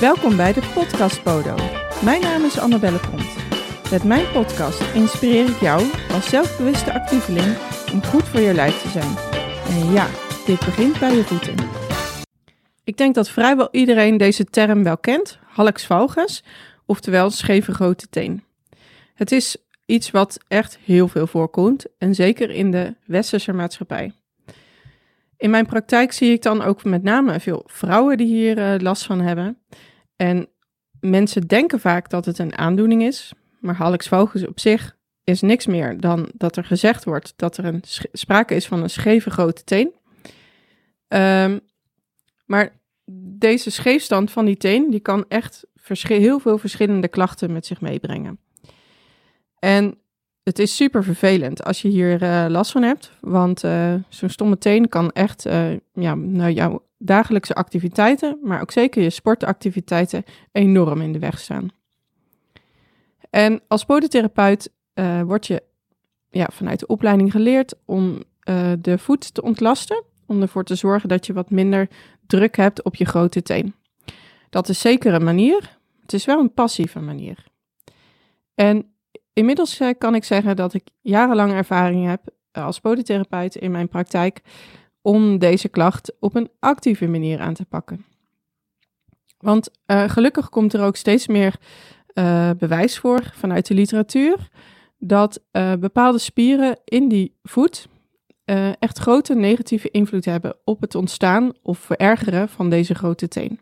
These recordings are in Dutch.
Welkom bij de Podcast Podo. Mijn naam is Annabelle Pont. Met mijn podcast inspireer ik jou als zelfbewuste actieveling om goed voor je lijf te zijn. En ja, dit begint bij je voeten. Ik denk dat vrijwel iedereen deze term wel kent, hallux valgus, oftewel scheve grote teen. Het is iets wat echt heel veel voorkomt en zeker in de westerse maatschappij. In mijn praktijk zie ik dan ook met name veel vrouwen die hier uh, last van hebben. En mensen denken vaak dat het een aandoening is, maar hallux valgus op zich is niks meer dan dat er gezegd wordt dat er een sprake is van een scheve grote teen. Um, maar deze scheefstand van die teen, die kan echt heel veel verschillende klachten met zich meebrengen. En het is super vervelend als je hier uh, last van hebt, want uh, zo'n stomme teen kan echt uh, ja, nou, jouw dagelijkse activiteiten, maar ook zeker je sportactiviteiten enorm in de weg staan. En als podotherapeut word je ja, vanuit de opleiding geleerd om de voet te ontlasten, om ervoor te zorgen dat je wat minder druk hebt op je grote teen. Dat is zeker een manier, het is wel een passieve manier. En inmiddels eh, kan ik zeggen dat ik jarenlang ervaring heb eh, als podotherapeut in mijn praktijk om deze klacht op een actieve manier aan te pakken. Want uh, gelukkig komt er ook steeds meer bewijs voor vanuit de literatuur dat bepaalde spieren in die voet echt grote negatieve invloed hebben op het ontstaan of verergeren van deze grote teen.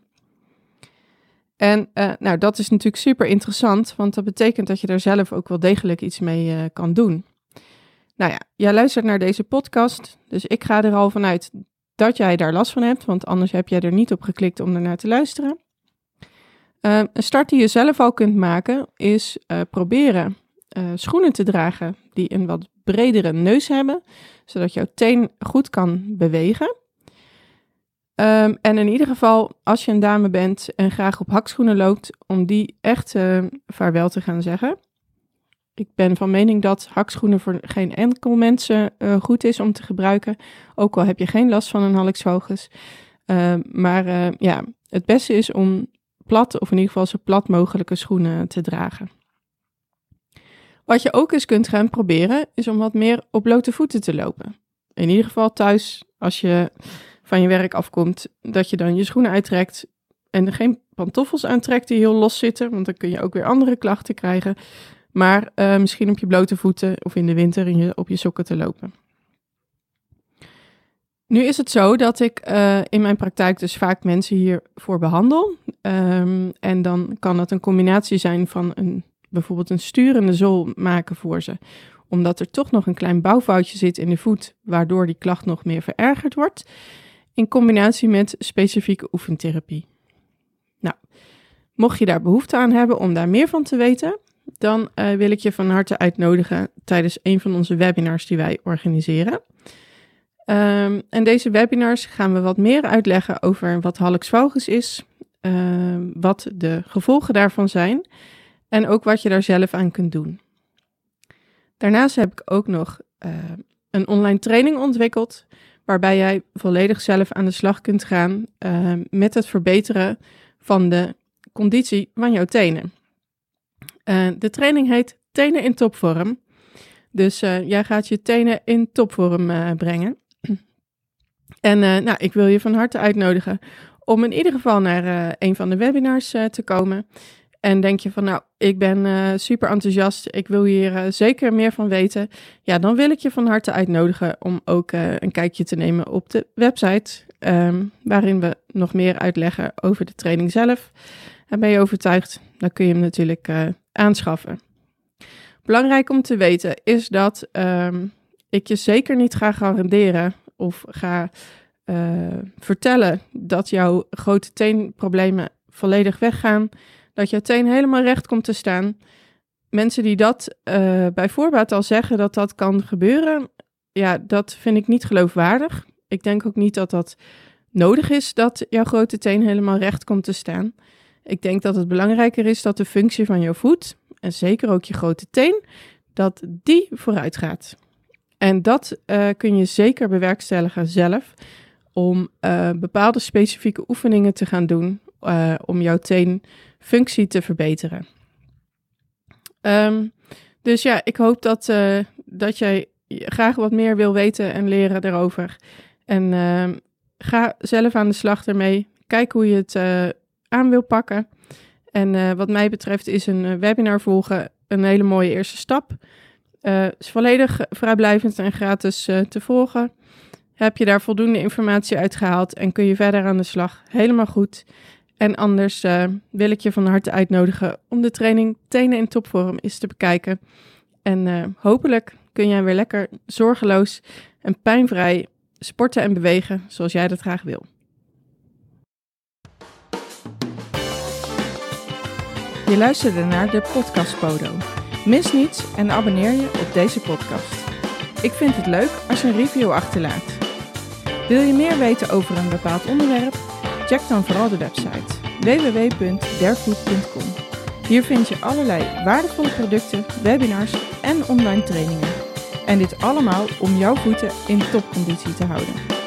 En uh, nou, dat is natuurlijk super interessant, want dat betekent dat je daar zelf ook wel degelijk iets mee uh, kan doen. Nou ja, jij luistert naar deze podcast, dus ik ga er al vanuit dat jij daar last van hebt, want anders heb jij er niet op geklikt om ernaar te luisteren. Uh, een start die je zelf al kunt maken is proberen schoenen te dragen die een wat bredere neus hebben, zodat jouw teen goed kan bewegen. Um, en in ieder geval, als je een dame bent en graag op hakschoenen loopt, om die echt uh, vaarwel te gaan zeggen. Ik ben van mening dat hakschoenen voor geen enkel mensen uh, goed is om te gebruiken. Ook al heb je geen last van een hallux Uh, maar eh, ja, het beste is om plat, of in ieder geval zo plat mogelijke schoenen te dragen. Wat je ook eens kunt gaan proberen, is om wat meer op blote voeten te lopen. In ieder geval thuis, als je van je werk afkomt, dat je dan je schoenen uittrekt en geen pantoffels aantrekt die heel los zitten, want dan kun je ook weer andere klachten krijgen. Maar uh, misschien op je blote voeten of in de winter in je, op je sokken te lopen. Nu is het zo dat ik uh, in mijn praktijk dus vaak mensen hiervoor behandel. Um, en dan kan dat een combinatie zijn van een, bijvoorbeeld een sturende zool maken voor ze. Omdat er toch nog een klein bouwfoutje zit in de voet, waardoor die klacht nog meer verergerd wordt in combinatie met specifieke oefentherapie. Nou, mocht je daar behoefte aan hebben om daar meer van te weten, dan uh, wil ik je van harte uitnodigen tijdens een van onze webinars die wij organiseren. Um, en deze webinars gaan we wat meer uitleggen over wat hallux valgus is, uh, wat de gevolgen daarvan zijn en ook wat je daar zelf aan kunt doen. Daarnaast heb ik ook nog uh, een online training ontwikkeld waarbij jij volledig zelf aan de slag kunt gaan uh, met het verbeteren van de conditie van jouw tenen. Uh, de training heet Tenen in topvorm. Dus uh, jij gaat je tenen in topvorm brengen. En nou, ik wil je van harte uitnodigen om in ieder geval naar een van de webinars te komen. En denk je van, nou, ik ben uh, super enthousiast, ik wil hier uh, zeker meer van weten. Ja, dan wil ik je van harte uitnodigen om ook uh, een kijkje te nemen op de website, um, waarin we nog meer uitleggen over de training zelf. En ben je overtuigd, dan kun je hem natuurlijk aanschaffen. Belangrijk om te weten is dat um, ik je zeker niet ga garanderen of ga vertellen dat jouw grote teenproblemen volledig weggaan dat je teen helemaal recht komt te staan. Mensen die dat uh, bij voorbaat al zeggen dat dat kan gebeuren, ja, dat vind ik niet geloofwaardig. Ik denk ook niet dat dat nodig is dat jouw grote teen helemaal recht komt te staan. Ik denk dat het belangrijker is dat de functie van jouw voet, en zeker ook je grote teen, dat die vooruit gaat. En dat uh, kun je zeker bewerkstelligen zelf om uh, bepaalde specifieke oefeningen te gaan doen uh, om jouw teenfunctie te verbeteren. Um, dus ja, ik hoop dat, uh, dat jij graag wat meer wil weten en leren erover. En uh, ga zelf aan de slag ermee. Kijk hoe je het uh, aan wil pakken. En wat mij betreft is een webinar volgen een hele mooie eerste stap. is volledig vrijblijvend en gratis te volgen. Heb je daar voldoende informatie uitgehaald en kun je verder aan de slag? Helemaal goed. En anders uh, wil ik je van harte uitnodigen om de training Tenen in Topvorm eens te bekijken. En uh, hopelijk kun jij weer lekker zorgeloos en pijnvrij sporten en bewegen zoals jij dat graag wil. Je luisterde naar de podcast Podo. Mis niets en abonneer je op deze podcast. Ik vind het leuk als je een review achterlaat. Wil je meer weten over een bepaald onderwerp? Check dan vooral de website www.derfood.com. Hier vind je allerlei waardevolle producten, webinars en online trainingen. En dit allemaal om jouw voeten in topconditie te houden.